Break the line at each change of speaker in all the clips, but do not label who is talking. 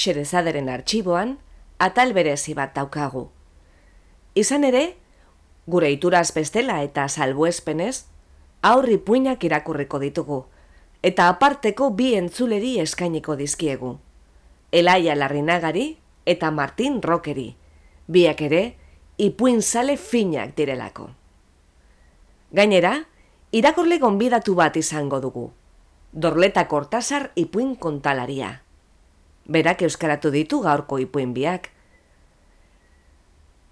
Xerezaderen arxiboan, atal berezi bat daukagu. Izan ere, gure ituraz bestela eta salbuespenez, aurri puinak irakurriko ditugu, eta aparteko bi entzuleri eskainiko dizkiegu. Elaia Larrinagari eta Martin Rockeri, biak ere, ipuin sale finak direlako. Gainera, irakurle gonbidatu bat izango dugu. Dorleta Kortasar ipuin kontalaria berak euskaratu ditu gaurko ipuin biak.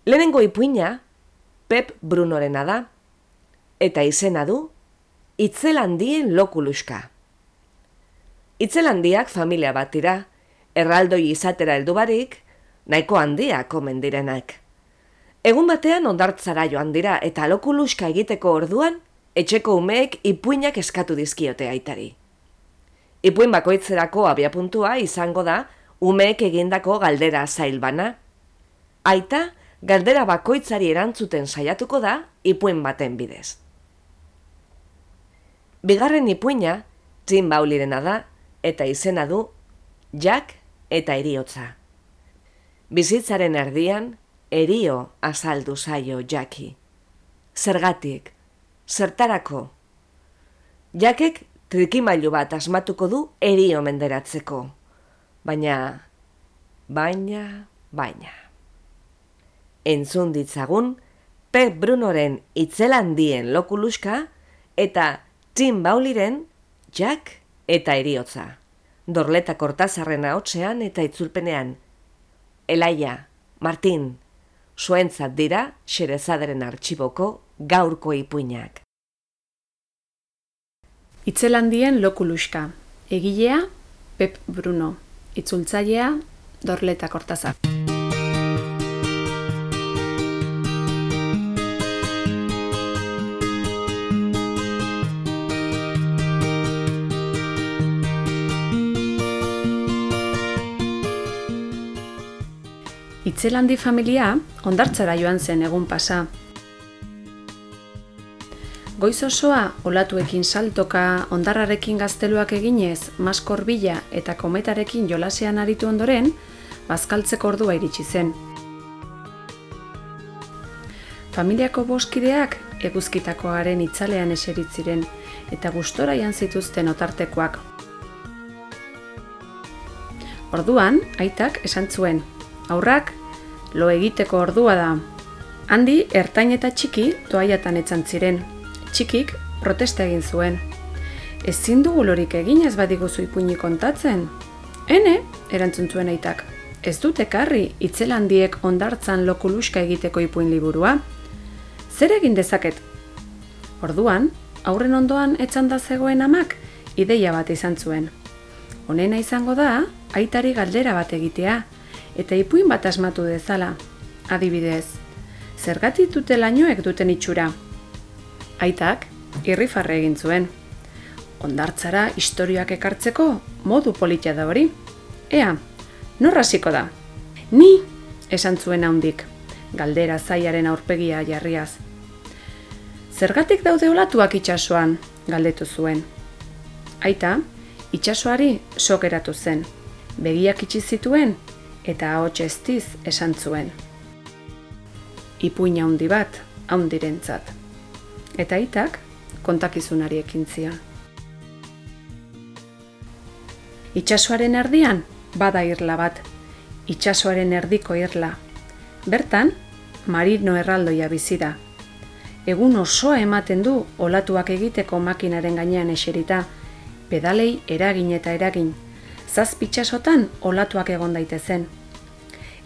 Lehenengo ipuina, Pep Brunorena da, eta izena du, Itzelandien lokuluska. Itzelandiak familia bat dira, erraldoi izatera heldu barik, nahiko handiak omen direnak. Egun batean ondartzara joan dira eta lokuluska egiteko orduan, etxeko umeek ipuinak eskatu dizkiote aitari. Ipuin bakoitzerako abiapuntua izango da umeek egindako galdera zailbana. Aita, galdera bakoitzari erantzuten saiatuko da ipuin baten bidez. Bigarren ipuina, Jim Baulirena da, eta izena du, Jack eta eriotza. Bizitzaren erdian, erio azaldu zaio Jacki. Zergatik, zertarako. Jakek trikimailu bat asmatuko du erio menderatzeko. Baina, baina, baina. Entzun ditzagun, Pep Brunoren itzelandien lokuluska eta Tim Bauliren Jack eta eriotza. Dorleta kortazarren ahotsean eta itzulpenean. Elaia, Martin, zuentzat dira xerezaderen artxiboko gaurko ipuinak.
Itzelandien lokuluska. Egilea, Pep Bruno. Itzultzailea, Dorleta Kortazar. Itzelandi familia ondartzara joan zen egun pasa, Goiz osoa, olatuekin saltoka, ondarrarekin gazteluak eginez, maskor bila eta kometarekin jolasean aritu ondoren, bazkaltzeko ordua iritsi zen. Familiako boskideak eguzkitakoaren itzalean eseritziren eta gustora jan zituzten otartekoak. Orduan, aitak esan zuen, aurrak, lo egiteko ordua da. Handi, ertain eta txiki toaiatan etzan ziren, txikik protesta egin zuen. Ezin dugu lorik egin ez badiguzu ipuini kontatzen? Hene, erantzun zuen aitak. Ez dute karri itzelandiek ondartzan lokuluska egiteko ipuin liburua? Zer egin dezaket? Orduan, aurren ondoan etzanda zegoen amak, ideia bat izan zuen. Honena izango da, aitari galdera bat egitea, eta ipuin bat asmatu dezala. Adibidez, zergatik dute lainoek duten itxura? Aitak irrifarre egin zuen. Ondartzara historiak ekartzeko modu politia da hori. Ea, norraziko da? Ni, esan zuen handik, galdera zaiaren aurpegia jarriaz. Zergatik daude olatuak itsasoan, galdetu zuen. Aita, itsasoari sokeratu zen, begiak itxi zituen eta ahots estiz esan zuen. Ipuina handi bat, handirentzat eta itak kontakizunari ekin zion. Itxasoaren erdian, bada irla bat, itxasoaren erdiko irla. Bertan, marino erraldoia bizi da. Egun osoa ematen du olatuak egiteko makinaren gainean eserita, pedalei eragin eta eragin, zazpitxasotan olatuak egon daitezen.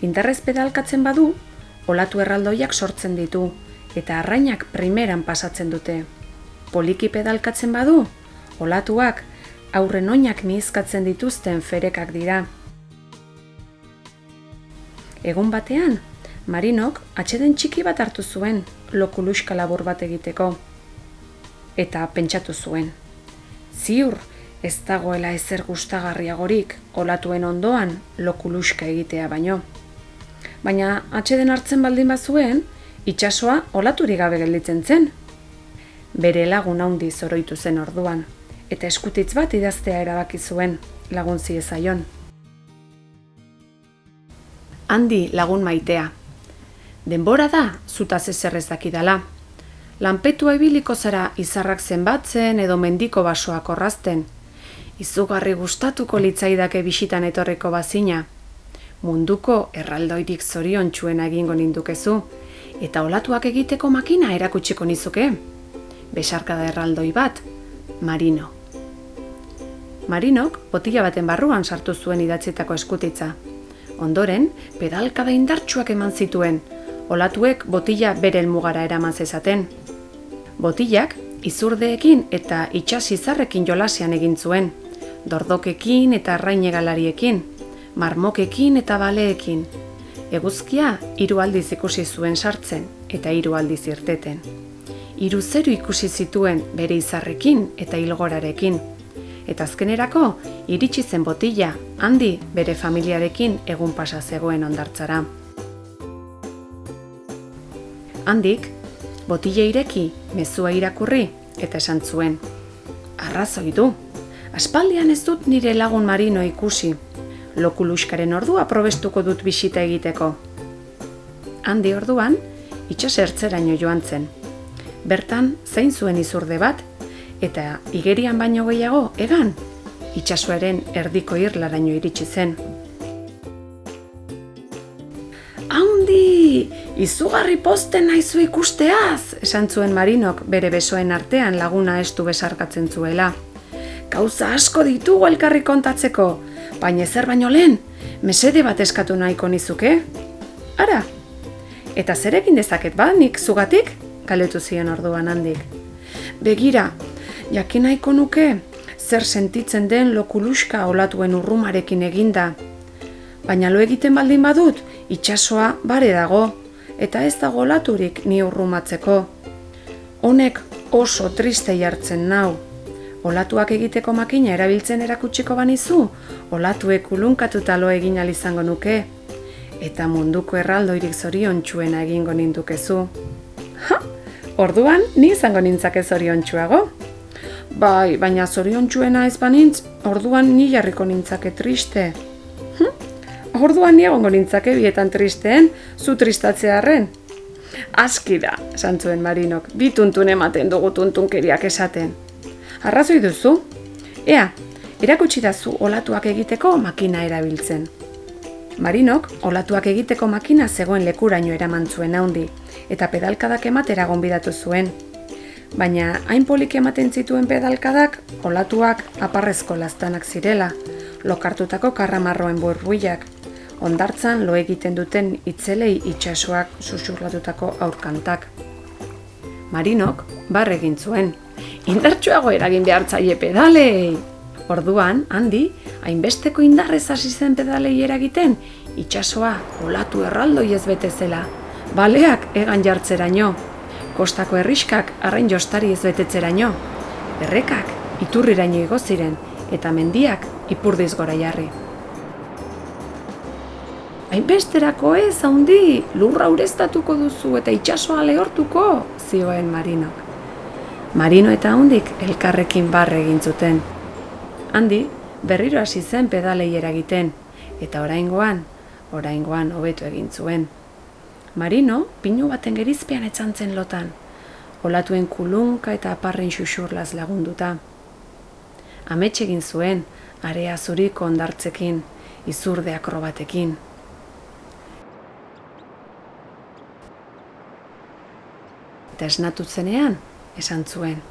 Indarrez pedalkatzen badu, olatu erraldoiak sortzen ditu, eta arrainak primeran pasatzen dute. Poliki pedalkatzen badu, olatuak aurren oinak mihizkatzen dituzten ferekak dira. Egun batean, Marinok atxeden txiki bat hartu zuen lokuluska labur bat egiteko. Eta pentsatu zuen. Ziur, ez dagoela ezer gustagarriagorik olatuen ondoan lokuluska egitea baino. Baina atxeden hartzen baldin bazuen, itsasoa olaturi gabe gelditzen zen. Bere lagun handi zoroitu zen orduan, eta eskutitz bat idaztea erabaki zuen lagun ziezaion. Handi lagun maitea. Denbora da, zutaz ezerrez dakidala. Lanpetua ibiliko zara izarrak zenbatzen edo mendiko basoak orrazten. Izugarri gustatuko litzaidake bisitan etorreko bazina. Munduko erraldoirik zorion txuena egingo nindukezu, eta olatuak egiteko makina erakutsiko nizuke. Besarkada erraldoi bat, Marino. Marinok botila baten barruan sartu zuen idatzitako eskutitza. Ondoren, pedalkada indartsuak eman zituen, olatuek botila bere elmugara eraman zezaten. Botilak, izurdeekin eta itxasizarrekin jolasean egin zuen, dordokekin eta arrainegalariekin, marmokekin eta baleekin, Eguzkia hiru aldiz ikusi zuen sartzen eta hiru aldiz irteten. Hiru zeru ikusi zituen bere izarrekin eta ilgorarekin. Eta azkenerako iritsi zen botila handi bere familiarekin egun pasa zegoen ondartzara. Handik botila ireki mezua irakurri eta esan zuen. Arrazoi du. Aspaldian ez dut nire lagun marino ikusi, lokuluskaren ordua probestuko dut bisita egiteko. Handi orduan, itxasertzeraino joan zen. Bertan, zein zuen izurde bat, eta igerian baino gehiago, egan, itxasuaren erdiko irlaraino iritsi zen. Haundi, izugarri posten naizu ikusteaz, esan zuen marinok bere besoen artean laguna estu besarkatzen zuela. Gauza asko ditugu elkarri kontatzeko, baina zer baino lehen, mesede bat eskatu nahiko nizuke? Ara, eta zer egin dezaket ba, nik zugatik? Galetu zion orduan handik. Begira, jakin nahiko nuke, zer sentitzen den lokuluska olatuen urrumarekin eginda. Baina lo egiten baldin badut, itsasoa bare dago, eta ez dago olaturik ni urrumatzeko. Honek oso triste jartzen nau. Olatuak egiteko makina erabiltzen erakutsiko banizu, olatuek ulunkatuta lo egin izango nuke, eta munduko erraldoirik zorion txuena egingo nindukezu. Ha, orduan, ni izango nintzake zorion txuago? Bai, baina zorion txuena ez banintz, orduan ni jarriko nintzake triste. Hm? Orduan ni egongo nintzake bietan tristeen, zu tristatzearen. Aski da, santzuen marinok, bituntun ematen dugu tuntunkeriak esaten. Arrazoi duzu? Ea, erakutsi dazu olatuak egiteko makina erabiltzen. Marinok, olatuak egiteko makina zegoen lekuraino eraman zuen haundi, eta pedalkadak ematera gonbidatu zuen. Baina, hain polik ematen zituen pedalkadak, olatuak aparrezko lastanak zirela, lokartutako karramarroen burbuiak, ondartzan lo egiten duten itzelei itxasoak susurlatutako aurkantak. Marinok, barregin zuen, indartsuago eragin behartzaile pedalei. Orduan, handi, hainbesteko indarrez hasi zen pedalei eragiten, itsasoa olatu erraldoi ez bete zela. Baleak egan jartzeraino, kostako herriskak arrain jostari ez betetzeraino, errekak iturriraino igo ziren eta mendiak ipurdiz gora jarri. Hainbesterako ez, handi, lurra ureztatuko duzu eta itsasoa lehortuko, zioen marinok. Marino eta hundik elkarrekin barre egin zuten. Handi, berriro hasi zen pedalei eragiten, eta oraingoan, oraingoan hobetu egin zuen. Marino, pinu baten gerizpean etzantzen lotan, olatuen kulunka eta aparren xuxurlaz lagunduta. Amets egin zuen, area zuriko ondartzekin, izurde akrobatekin. Eta esnatu zenean, esan zuen.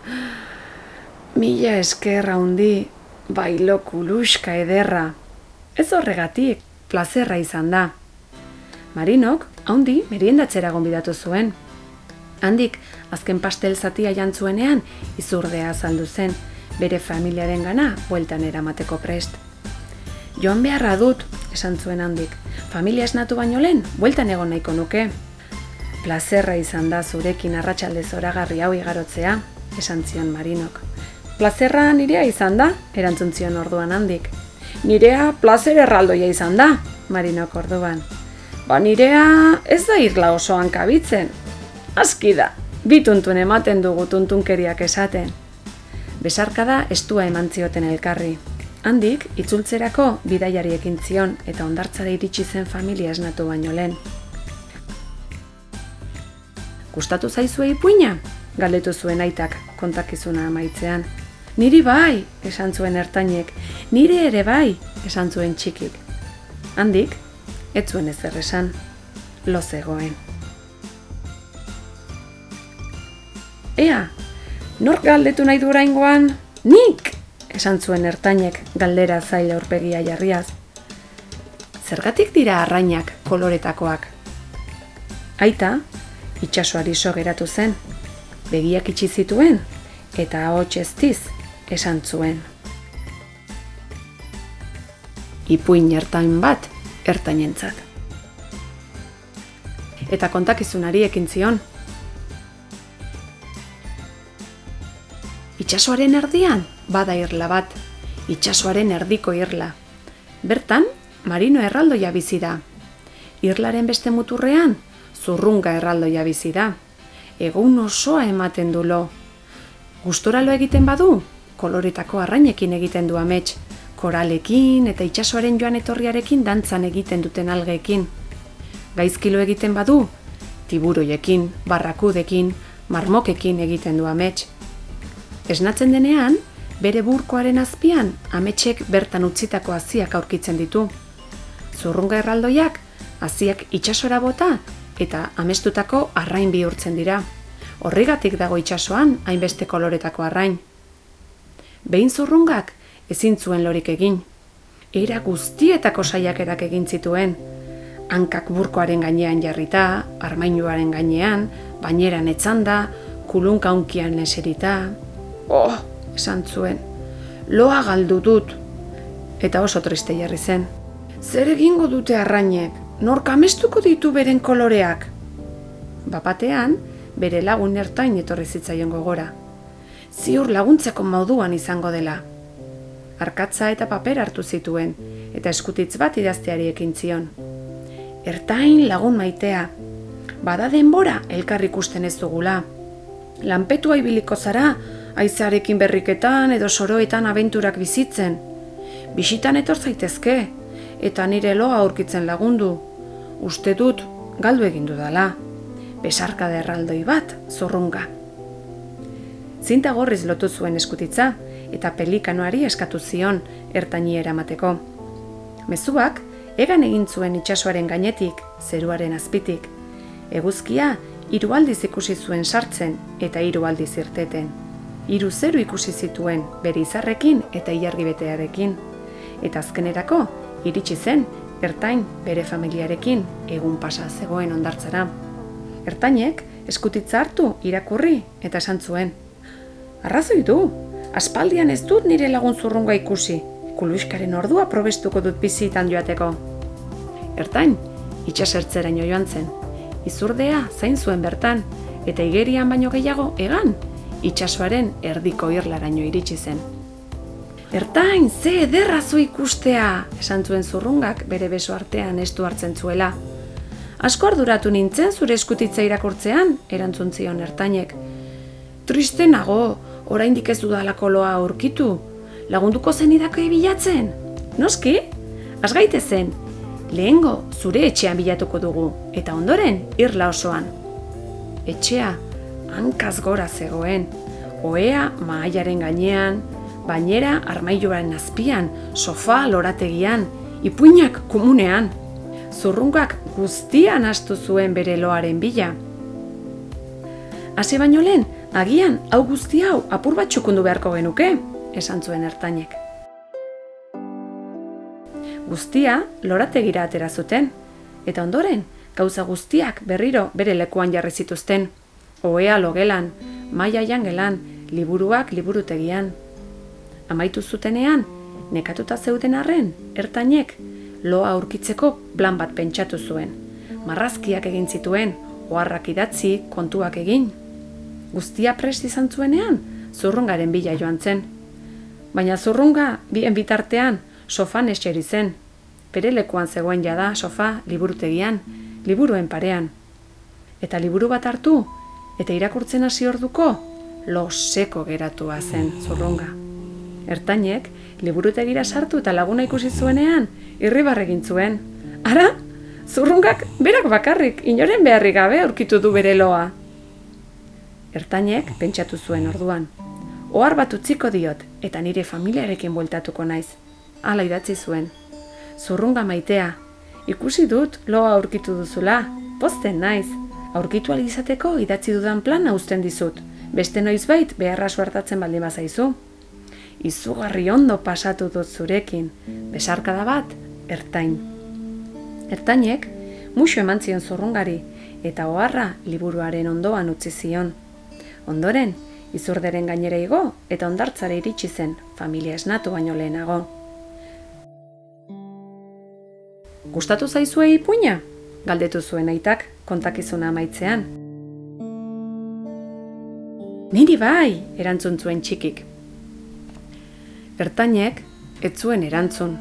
Mila eskerra hundi, bailo kuluska ederra. Ez horregatik, plazerra izan da. Marinok, haundi, meriendatzera gonbidatu zuen. Handik, azken pastel zatia jantzuenean, izurdea azaldu zen, bere familiaren gana, bueltan eramateko prest. Joan beharra dut, esan zuen handik, familia esnatu baino lehen, bueltan egon nahiko nuke. Plazerra izan da zurekin arratsalde zoragarri hau igarotzea, esan zion Marinok. Plazerra nirea izan da, erantzun zion orduan handik. Nirea plazer erraldoia izan da, Marinok orduan. Ba nirea ez da irla osoan kabitzen. Aski da, bituntun ematen dugu tuntunkeriak esaten. Besarkada estua eman zioten elkarri. Handik, itzultzerako bidaiari ekin zion eta ondartzara iritsi zen familia esnatu baino lehen. Gustatu zaizue ipuina? Galdetu zuen aitak kontakizuna amaitzean. Niri bai, esan zuen ertainek. Nire ere bai, esan zuen txikik. Handik, ez zuen ezer esan. Lo zegoen. Ea, nork galdetu nahi du oraingoan? Nik! Esan zuen ertainek galdera zaila aurpegia jarriaz. Zergatik dira arrainak koloretakoak? Aita, itxasoari so geratu zen, begiak itxi zituen eta ahots eztiz esan zuen. Ipuin ertain bat ertainentzat. Eta kontakizunari ekin zion. Itxasoaren erdian bada irla bat, itxasoaren erdiko irla. Bertan, marino erraldoia bizi da. Irlaren beste muturrean, zurrunga erraldoia bizi da. Egun osoa ematen du lo. Gustora lo egiten badu, koloretako arrainekin egiten du amets, koralekin eta itsasoaren joan etorriarekin dantzan egiten duten algeekin. Gaizkilo egiten badu, tiburoiekin, barrakudekin, marmokekin egiten du amets. Esnatzen denean, bere burkoaren azpian ametsek bertan utzitako haziak aurkitzen ditu. Zurrunga erraldoiak, haziak itsasora bota eta amestutako arrain bihurtzen dira. Horregatik dago itsasoan hainbeste koloretako arrain. Behin zurrungak ezin zuen lorik egin. Era guztietako saiakerak egin zituen. Hankak burkoaren gainean jarrita, armainuaren gainean, baineran etzanda, kulunka unkian eserita. Oh, esan zuen. Loa galdu dut. Eta oso triste jarri zen. Zer egingo dute arrainek? Nor kamestuko ditu beren koloreak? Bapatean, bere lagun ertain etorri zitzaion gogora. Ziur laguntzeko moduan izango dela. Arkatza eta paper hartu zituen, eta eskutitz bat idazteari ekin zion. Ertain lagun maitea. Bada denbora elkar ikusten ez dugula. Lanpetua ibiliko zara, aizarekin berriketan edo soroetan abenturak bizitzen. Bisitan etor zaitezke, eta nire loa aurkitzen lagundu. Uste dut, galdu egin dudala. Besarka derraldoi bat, zurrunga. Zinta gorriz lotu zuen eskutitza, eta pelikanoari eskatu zion ertaini eramateko. Mezuak, egan egin zuen itsasoaren gainetik, zeruaren azpitik. Eguzkia, hiru aldiz ikusi zuen sartzen eta hiru aldiz irteten. Hiru zeru ikusi zituen bere izarrekin eta ilargibetearekin. Eta azkenerako, iritsi zen, ertain bere familiarekin egun pasa zegoen ondartzara. Ertainek eskutitza hartu irakurri eta esan zuen. Arrazoi du, aspaldian ez dut nire lagun zurrunga ikusi, kuluiskaren ordua probestuko dut bizitan joateko. Ertain, itxasertzeraino joan zen, izurdea zain zuen bertan, eta igerian baino gehiago egan, itxasoaren erdiko irlaraino iritsi zen. Ertain, ze ederra zu ikustea, esan zuen zurrungak bere beso artean estu hartzen zuela. Asko arduratu nintzen zure eskutitza irakurtzean, erantzun zion ertainek. Triste nago, oraindik ez dudalako loa aurkitu. Lagunduko zen idako bilatzen? Noski? Az gaite zen. Lehengo zure etxean bilatuko dugu, eta ondoren irla osoan. Etxea, hankaz gora zegoen. Oea maaiaren gainean, bainera armailuaren azpian, sofa lorategian, ipuinak komunean. Zurrungak guztian astu zuen bere loaren bila. Hasi baino lehen, agian hau guzti hau apur bat txukundu beharko genuke, esan zuen ertainek. Guztia lorategira atera zuten, eta ondoren, gauza guztiak berriro bere lekuan jarri zituzten. Oea logelan, maia jangelan, liburuak liburutegian. Amaitu zutenean, nekatuta zeuden arren, ertainek, loa aurkitzeko plan bat pentsatu zuen. Marrazkiak egin zituen, oharrak idatzi, kontuak egin. Guztia prest izan zuenean, zurrungaren bila joan zen. Baina zurrunga, bien bitartean, sofan eseri zen. Bere lekuan zegoen jada, sofa, liburutegian, liburuen parean. Eta liburu bat hartu, eta irakurtzen hasi orduko, lo seko geratua zen zurrunga. Ertainek, liburutegira sartu eta laguna ikusi zuenean, irribar egin zuen. Ara, zurrungak berak bakarrik, inoren beharri gabe aurkitu du bere loa. Ertainek, pentsatu zuen orduan. Ohar bat utziko diot, eta nire familiarekin bueltatuko naiz. Hala idatzi zuen. Zurrunga maitea, ikusi dut loa aurkitu duzula, posten naiz. Aurkitu izateko idatzi dudan plan uzten dizut. Beste noizbait beharra suertatzen baldin bazaizu izugarri ondo pasatu dut zurekin, besarkada bat, ertain. Ertainek, musu eman zion zurrungari, eta oharra liburuaren ondoan utzi zion. Ondoren, izurderen gainera igo, eta ondartzare iritsi zen, familia esnatu baino lehenago. Gustatu zaizue ipuina? Galdetu zuen aitak, kontakizuna amaitzean. Niri bai, erantzun zuen txikik, Ertainek ez zuen erantzun,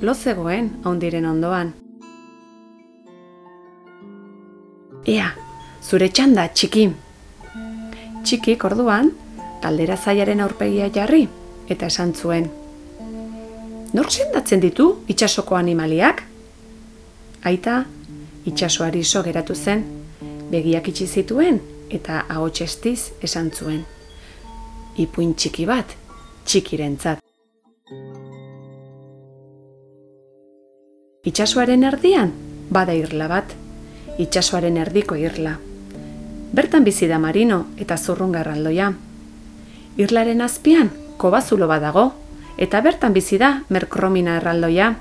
lo zegoen haundiren ondoan. Ea, zure txanda txiki. Txikik orduan, galdera zaiaren aurpegia jarri eta esan zuen. Nor sendatzen ditu itxasoko animaliak? Aita, itxasoari so geratu zen, begiak itxi zituen eta ahotsestiz esan zuen. Ipuin txiki bat, txikirentzat. Itxasoaren erdian, bada irla bat, itxasoaren erdiko irla. Bertan bizi da marino eta zurrunga erraldoia. Irlaren azpian, kobazulo badago, eta bertan bizi da merkromina erraldoia.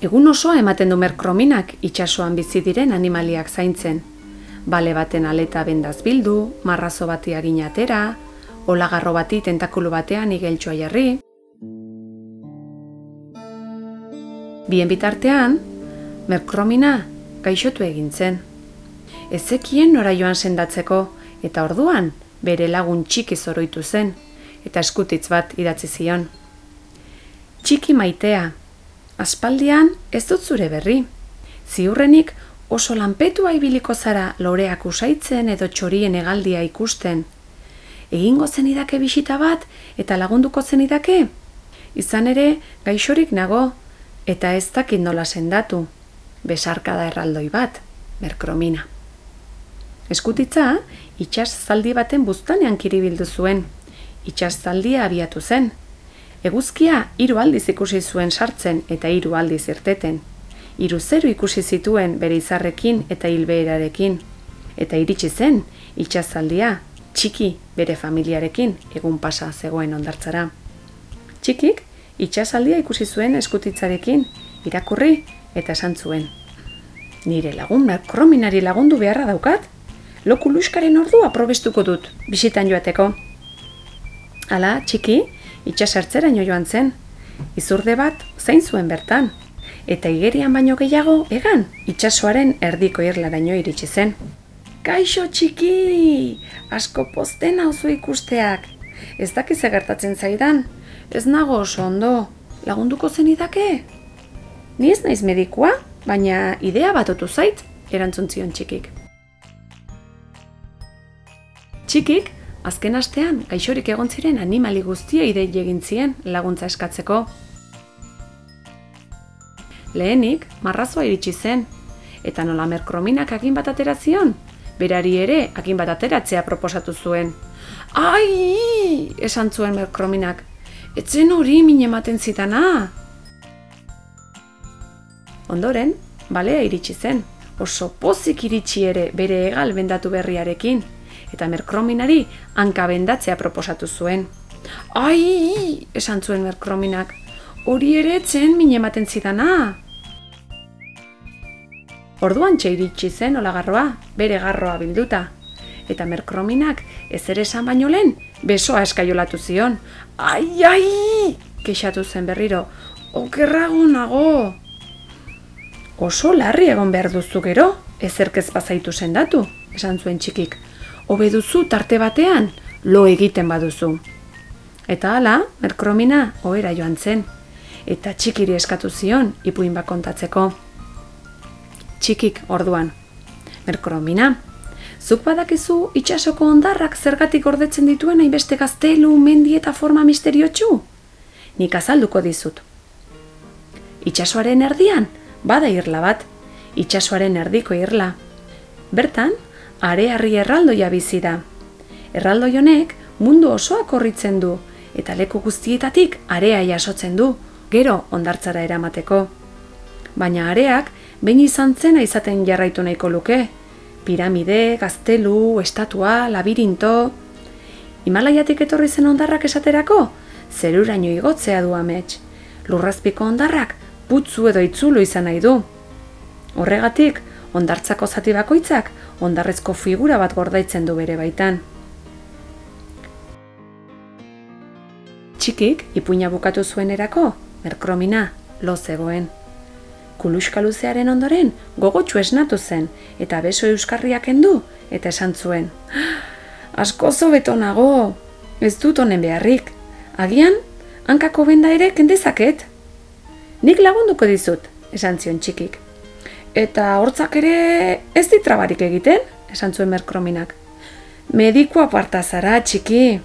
Egun osoa ematen du merkrominak itxasoan bizi diren animaliak zaintzen. Bale baten aleta bendaz bildu, marrazo bati aginatera, olagarro bati tentakulu batean igeltsua jarri, Bien bitartean, merkromina gaixotu egin zen. Ezekien nora joan sendatzeko eta orduan bere lagun txiki zoroitu zen eta eskutitz bat idatzi zion. Txiki maitea, aspaldian ez dut zure berri. Ziurrenik oso lanpetua ibiliko zara loreak usaitzen edo txorien egaldia ikusten. Egingo zen idake bisita bat eta lagunduko zen idake? Izan ere, gaixorik nago, eta ez dakit nola sendatu, besarkada erraldoi bat, merkromina. Eskutitza, itxas zaldi baten buztanean kiribildu zuen, itxas zaldia abiatu zen. Eguzkia hiru aldiz ikusi zuen sartzen eta hiru aldiz irteten. Hiru zeru ikusi zituen bere izarrekin eta hilbeerarekin. Eta iritsi zen, itxasaldia, txiki bere familiarekin egun pasa zegoen ondartzara. Txikik, itxasaldia ikusi zuen eskutitzarekin, irakurri eta esan zuen. Nire lagun krominari lagundu beharra daukat? Loku luskaren ordua probestuko dut, bisitan joateko. Hala, txiki, itxasartzera joan zen. Izurde bat, zein zuen bertan. Eta igerian baino gehiago, egan, itxasoaren erdiko irlaraino iritsi zen. Kaixo txiki! Asko posten hauzu ikusteak. Ez dakiz gertatzen zaidan, Ez nago oso ondo, lagunduko zen idake? Ni ez naiz medikua, baina idea bat otu zait, erantzun zion txikik. Txikik, azken astean, gaixorik egon ziren animali guztia idei egin zien laguntza eskatzeko. Lehenik, marrazoa iritsi zen, eta nola merkrominak agin bat atera zion, berari ere agin bat ateratzea proposatu zuen. Ai! esan zuen merkrominak, etzen hori min ematen zitana. Ondoren, balea iritsi zen, oso pozik iritsi ere bere egal bendatu berriarekin, eta merkrominari hanka bendatzea proposatu zuen. Ai, esan zuen merkrominak, hori ere etzen mine ematen zidana. Orduan txeiritsi zen olagarroa, bere garroa bilduta. Eta merkrominak ez ere esan baino lehen, besoa eskaiolatu zion. Ai, ai! Kexatu zen berriro, okerrago nago! Oso larri egon behar duzu gero, ezerkez bazaitu sendatu, esan zuen txikik. Hobe duzu tarte batean, lo egiten baduzu. Eta hala, merkromina ohera joan zen, eta txikiri eskatu zion ipuin bat kontatzeko. Txikik orduan. Merkromina, zuk badakizu itxasoko ondarrak zergatik gordetzen dituen hainbeste gaztelu, mendi eta forma misteriotsu? Nik azalduko dizut. Itxasoaren erdian, bada irla bat, itxasoaren erdiko irla. Bertan, arearri erraldoia bizi da. Erraldoi honek mundu osoa korritzen du, eta leku guztietatik area jasotzen du, gero ondartzara eramateko. Baina areak, behin izan zena izaten jarraitu nahiko luke. Piramide, gaztelu, estatua, labirinto... Himalaiatik etorri zen ondarrak esaterako, zeruraino igotzea du amets. Lurrazpiko ondarrak putzu edo itzulu izan nahi du. Horregatik, ondartzako zati bakoitzak ondarrezko figura bat gordaitzen du bere baitan. Txikik ipuina bukatu zuen erako, merkromina, lo zegoen. Kuluska luzearen ondoren gogotsu esnatu zen eta beso euskarriak endu eta esan zuen. Asko zo beto nago, ez dut honen beharrik. Agian, hankako benda ere kendezaket. Nik lagunduko dizut, esan zion txikik. Eta hortzak ere ez ditrabarik egiten, esan zuen merkrominak. Mediko aparta zara, txiki.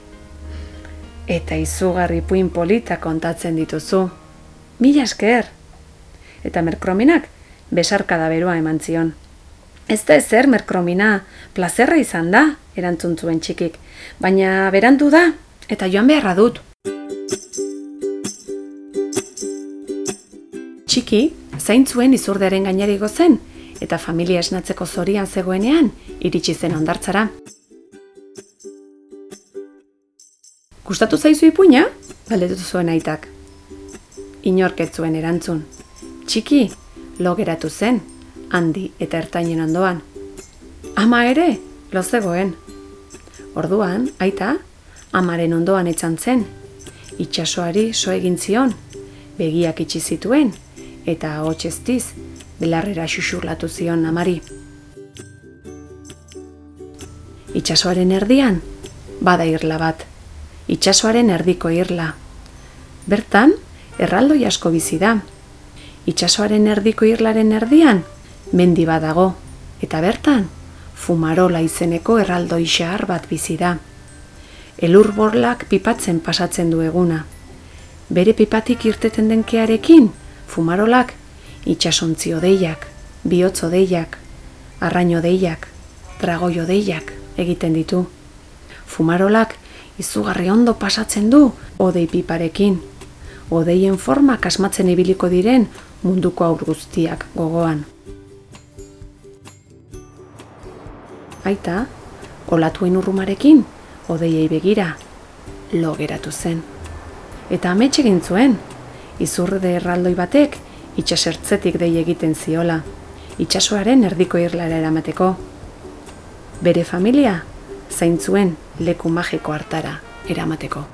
Eta izugarri puin polita kontatzen dituzu. Mila esker. Eta merkrominak besarkada beroa eman zion. Ez da ezer, merkromina, plazerra izan da, erantzun zuen txikik. Baina berandu da, eta joan beharra dut. Txiki, zain zuen izurdearen gainari zen, eta familia esnatzeko zorian zegoenean, iritsi zen ondartzara. Gustatu zaizu ipuina? Galdetu zuen aitak. Inorket zuen erantzun. Txiki, lo geratu zen, handi eta ertainen ondoan. Ama ere, lo zegoen. Orduan, aita, amaren ondoan etzan zen. Itxasoari so egin zion, begiak itxi zituen, eta hotxeztiz, belarrera xuxurlatu zion amari. Itxasoaren erdian, bada irla bat. Itxasoaren erdiko irla. Bertan, erraldoi asko bizi da. Itxasoaren erdiko irlaren erdian, mendi badago, eta bertan, fumarola izeneko erraldoi xahar bat bizi da. Elur borlak pipatzen pasatzen du eguna. Bere pipatik irteten denkearekin, fumarolak itxasontzi odeiak, bihotz odeiak, arraino odeiak, dragoi odeiak egiten ditu. Fumarolak izugarri ondo pasatzen du odei piparekin. Odeien forma kasmatzen ibiliko diren munduko aur guztiak gogoan. Aita, olatuen urrumarekin, odeiei begira, lo geratu zen. Eta amets egin zuen, izurde erraldoi batek itxasertzetik dei egiten ziola, itxasoaren erdiko irlara eramateko. Bere familia, zaintzuen leku magiko hartara eramateko.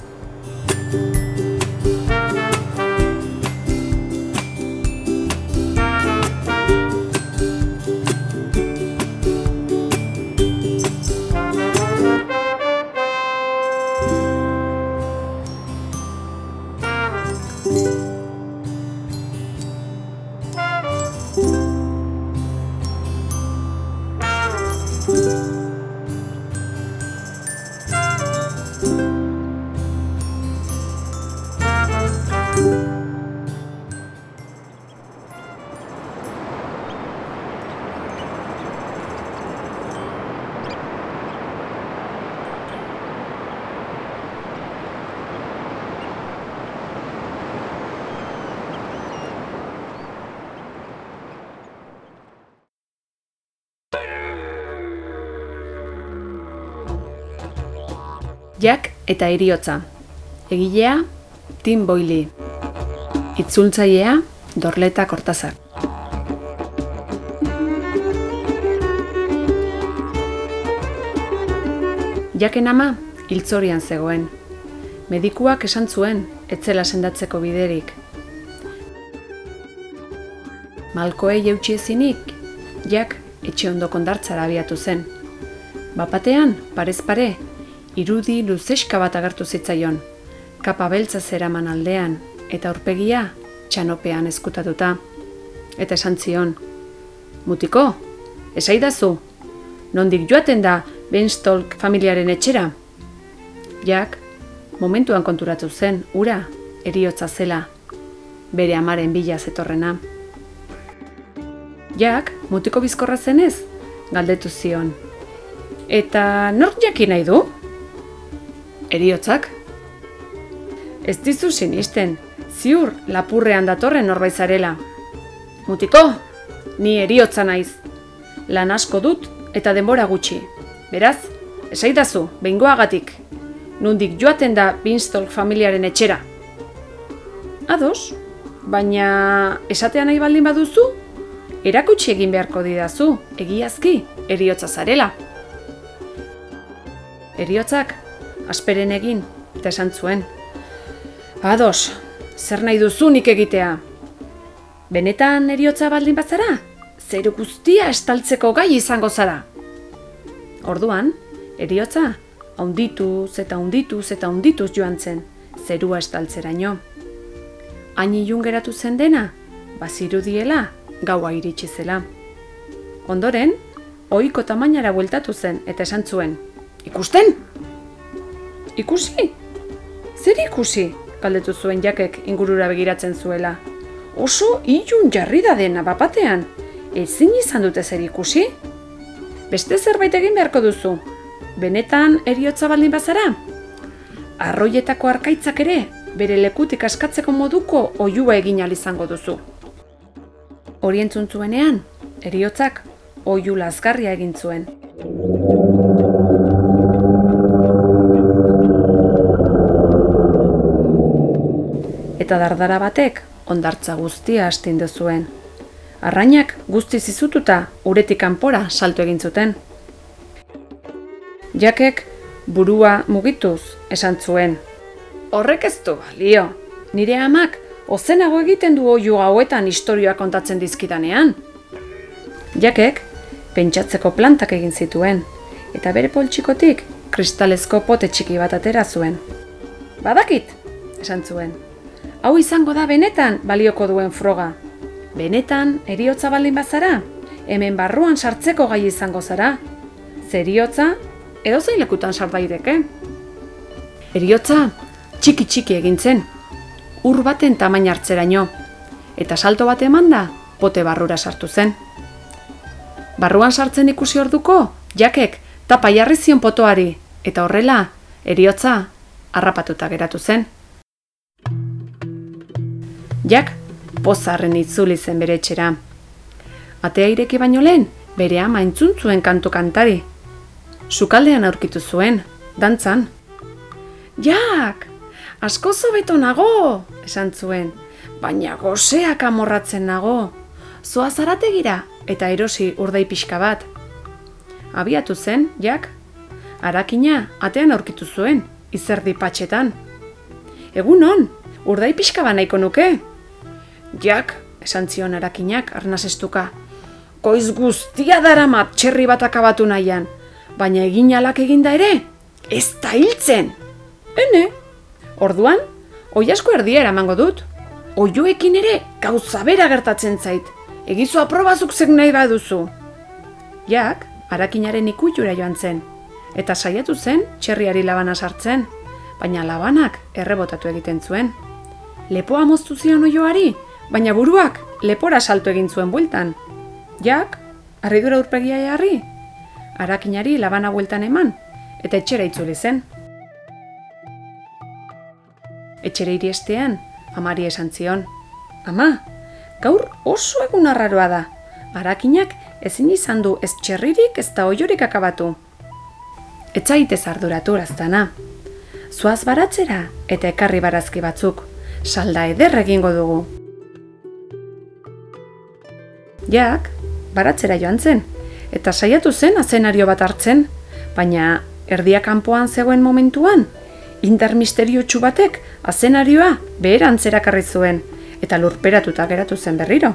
Jack eta eriotza. Egilea, Tim Boyle. Itzultzailea Dorleta Kortazar. Jaken ama hiltzorian zegoen. Medikuak esan zuen etzela sendatzeko biderik. Malkoei eutxi ezinik, jak etxe ondo kondartzara abiatu zen. Bapatean, parez pare, irudi luzeska bat agertu zitzaion, kapa beltza zeraman aldean, eta aurpegia txanopean eskutatuta. Eta esan zion, mutiko, esaidazu, nondik joaten da Benstolk familiaren etxera? Jak, momentuan konturatu zen, ura, eriotza zela, bere amaren bila zetorrena. Jak, mutiko bizkorra zenez, galdetu zion. Eta nork jakin nahi du? Eriotzak? Ez dizu sinisten, ziur lapurrean datorren norbait zarela. Mutiko, ni eriotza naiz. Lan asko dut eta denbora gutxi. Beraz, esaidazu, behingoagatik. Nundik joaten da Binstol familiaren etxera. Ados, baina esatea nahi baldin baduzu, erakutsi egin beharko didazu, egiazki, eriotza zarela. Eriotzak, asperen egin, eta esan zuen. Ados, zer nahi duzu nik egitea? Benetan eriotza baldin batzara? Zeru guztia estaltzeko gai izango zara. Orduan, eriotza, haundituz eta haundituz eta haundituz joan zen, zerua estaltzeraino. Hain ilun geratu zen dena, bazirudiela, gaua iritsi zela. Ondoren, ohiko tamainara bueltatu zen eta esan zuen, Ikusten? Ikusi? Zer ikusi? Galdetu zuen jakek ingurura begiratzen zuela. Oso ilun jarri da dena bapatean. Ezin izan dute zer ikusi? Beste zerbait egin beharko duzu. Benetan eriotza baldin bazara? Arroietako arkaitzak ere, bere lekutik askatzeko moduko oiua egin izango duzu. Orientzun zuenean, eriotzak oiu lazgarria egin zuen. Eta dardara batek ondartza guztia astindu zuen. Arrainak guzti zizututa uretik kanpora salto egin zuten. Jakek burua mugituz esan zuen. Horrek ez du balio, nire amak ozenago egiten du oiu hauetan historioa kontatzen dizkidanean. Jakek pentsatzeko plantak egin zituen, eta bere poltsikotik kristalezko pote txiki bat atera zuen. Badakit, esan zuen hau izango da benetan balioko duen froga. Benetan, eriotza baldin bazara, hemen barruan sartzeko gai izango zara. Zeriotza, edo zein lekutan sartaireke. Eriotza, txiki txiki egintzen, ur baten tamain hartzeraino, eta salto bat emanda, pote barrura sartu zen. Barruan sartzen ikusi orduko, jakek, tapa jarri zion potoari, eta horrela, eriotza, harrapatuta geratu zen. Jak, pozarren itzuli zen bere etxera. Atea ireki baino lehen, bere ama entzun zuen kantu kantari. Sukaldean aurkitu zuen, dantzan. Jak, asko zobeto nago, esan zuen, baina goseak amorratzen nago. Zoa zarategira eta erosi urdai pixka bat. Abiatu zen, jak, arakina atean aurkitu zuen, izerdi patxetan. Egun on, urdai pixka ba nahiko nuke, Jak, esan zion arakinak arnazestuka. Koiz guztia daramat txerri bat akabatu nahian, baina egin alak eginda ere, ez da hiltzen. Hene, orduan, oi asko erdia eramango dut. Oioekin ere gauza bera gertatzen zait, egizu aprobazuk zeg nahi baduzu. Jak, arakinaren ikutxura joan zen, eta saiatu zen txerriari labana sartzen, baina labanak errebotatu egiten zuen. Lepoa moztu zion oioari, baina buruak lepora salto egin zuen bueltan. Jak, arridura urpegia jarri, arakinari labana bueltan eman, eta etxera itzuli zen. Etxera iriestean, amari esan zion. Ama, gaur oso egun arraroa da, arakinak ezin izan du ez txerririk ez da oiorik akabatu. Etzaitez arduratu raztana. Zuaz baratzera eta ekarri barazki batzuk, salda eder egingo dugu. Jak, baratzera joan zen, eta saiatu zen azenario bat hartzen, baina erdia kanpoan zegoen momentuan, intermisterio batek azenarioa beherantzera zuen, eta lurperatuta geratu zen berriro.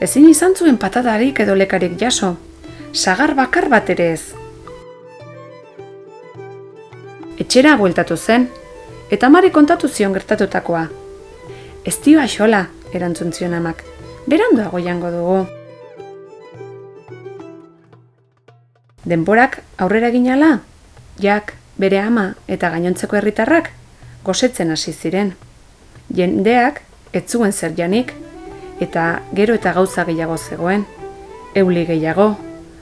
Ezin izan zuen patadarik edo lekarik jaso, sagar bakar bat ere ez. Etxera bueltatu zen, eta mari kontatu zion gertatutakoa. Ez dio axola, erantzun zion amak, beranduago jango dugu. Denborak aurrera ginala, jak, bere ama eta gainontzeko herritarrak gosetzen hasi ziren. Jendeak ez zuen zer janik, eta gero eta gauza gehiago zegoen, euli gehiago,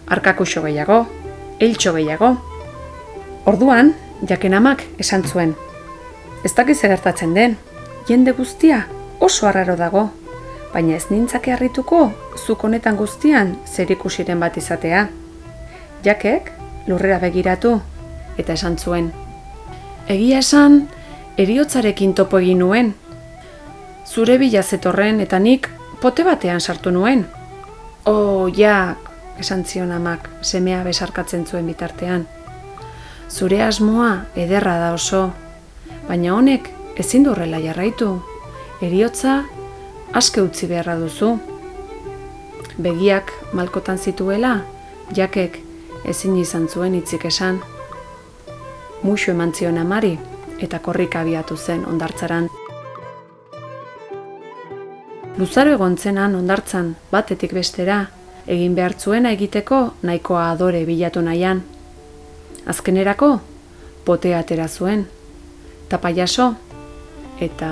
arkakuxo gehiago, eltxo gehiago. Orduan, jaken amak esan zuen. Ez dakiz gertatzen den, jende guztia oso arraro dago, baina ez nintzake harrituko zuk honetan guztian zer ikusiren bat izatea. Jakek lurrera begiratu eta esan zuen. Egia esan, eriotzarekin topo egin nuen. Zure bila zetorren eta nik pote batean sartu nuen. Oh, jak, esan zion amak, semea besarkatzen zuen bitartean. Zure asmoa ederra da oso, baina honek ezin durrela jarraitu. Eriotza aske utzi beharra duzu. Begiak malkotan zituela, jakek ezin izan zuen hitzik esan. Muxo eman zion amari eta korrik abiatu zen ondartzaran. Luzaro egon zenan ondartzan batetik bestera, egin behar zuena egiteko nahikoa adore bilatu nahian. Azkenerako, potea atera zuen, tapa jaso, eta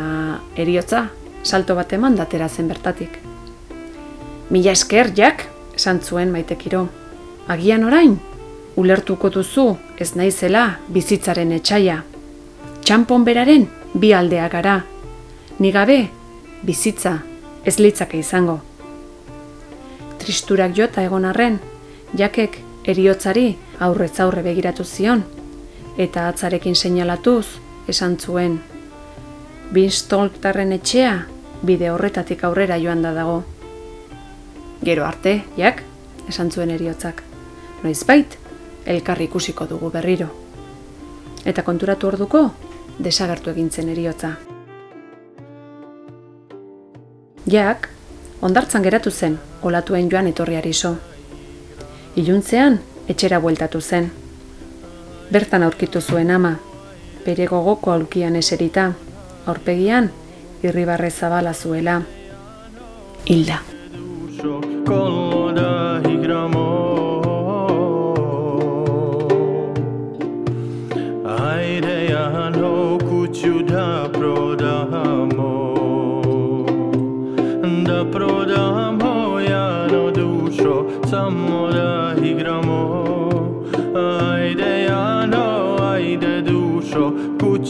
eriotza, salto bat eman datera zen bertatik. Mila esker, jak, esan zuen maitekiro. Agian orain, ulertuko duzu ez naizela bizitzaren etxaia. Txampon beraren bi aldea gara. Ni gabe, bizitza, ez litzake izango tristurak jota egon arren, jakek eriotzari aurretz aurre begiratu zion, eta atzarekin seinalatuz esan zuen. Binstoltarren etxea bide horretatik aurrera joan da dago. Gero arte, jak, esan zuen eriotzak. Noiz bait, elkarri ikusiko dugu berriro. Eta konturatu orduko, desagertu egintzen eriotza. Jak, ondartzan geratu zen, olatuen joan etorriari so. Iluntzean, etxera bueltatu zen. Bertan aurkitu zuen ama, bere gogoko aulkian eserita, aurpegian, irribarre zabala zuela hilda.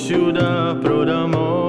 Ciuda prodamo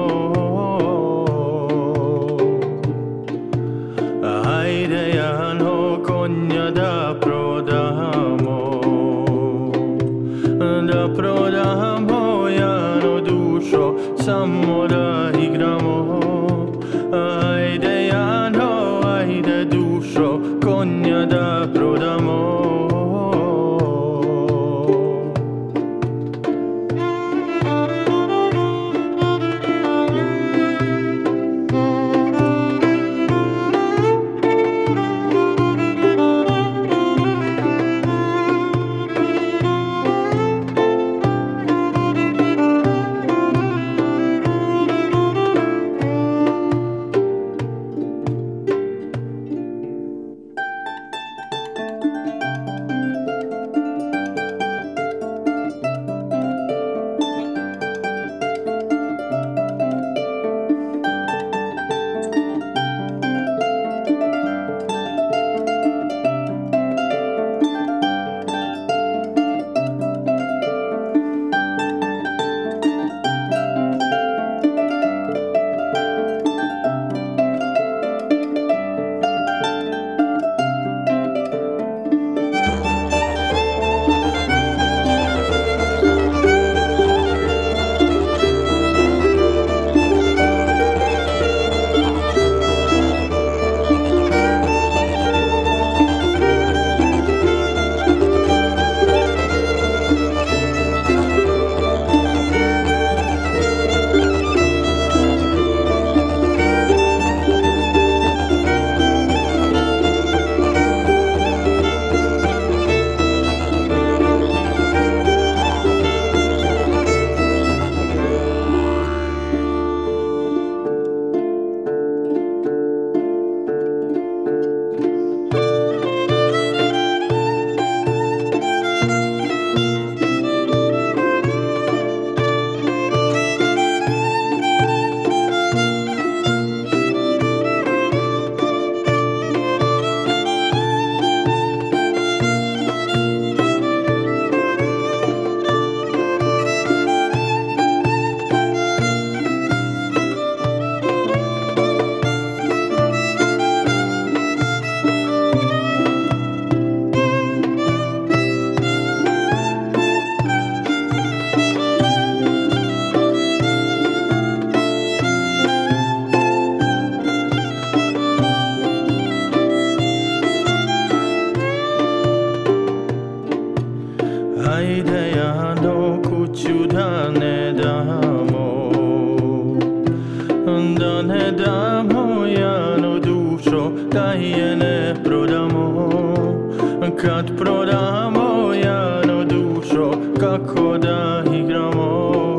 Kad prodamo jano dušo, kako da igramo.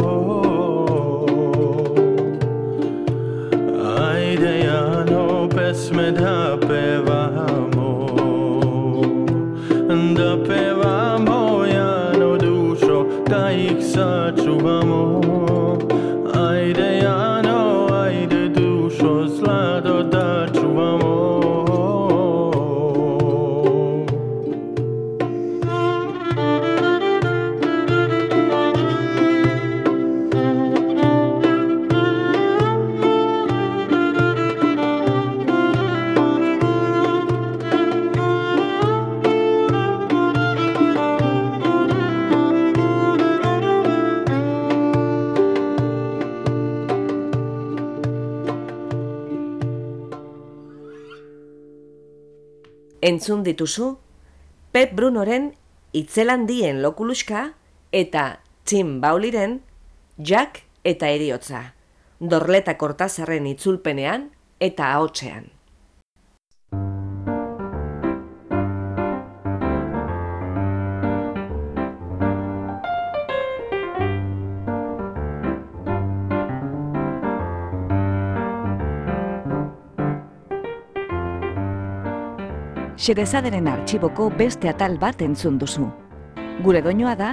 Ajde jano pesme da pevamo. Da pevamo jano dušo, da ih sačuvamo
Entzun dituzu, Pep Brunoren itzelandien lokuluska eta Tim Bauliren Jack eta eriotza. Dorleta kortazarren itzulpenean eta ahotsean.
Xerezaderen artxiboko beste atal bat entzun duzu. Gure doinoa da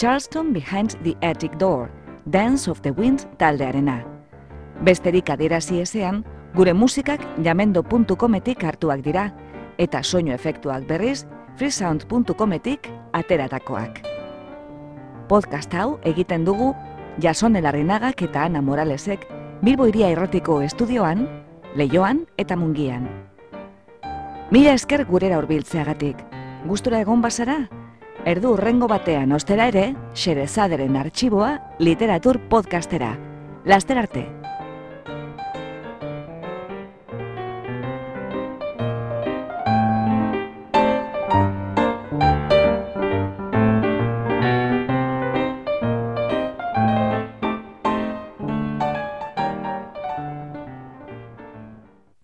Charleston Behind the Attic Door, Dance of the Wind taldearena. Besterik adierazi ezean, gure musikak jamendo.cometik hartuak dira, eta soinu efektuak berriz freesound.cometik ateratakoak. Podcast hau egiten dugu Jason Elarrinagak eta Ana Moralesek Bilbo Iria Irratiko estudioan, Leioan eta Mungian. Mila esker gurera hurbiltzeagatik. Gustura egon bazara? Erdu urrengo batean ostera ere, Xerezaderen artxiboa literatur podcastera. Laster arte!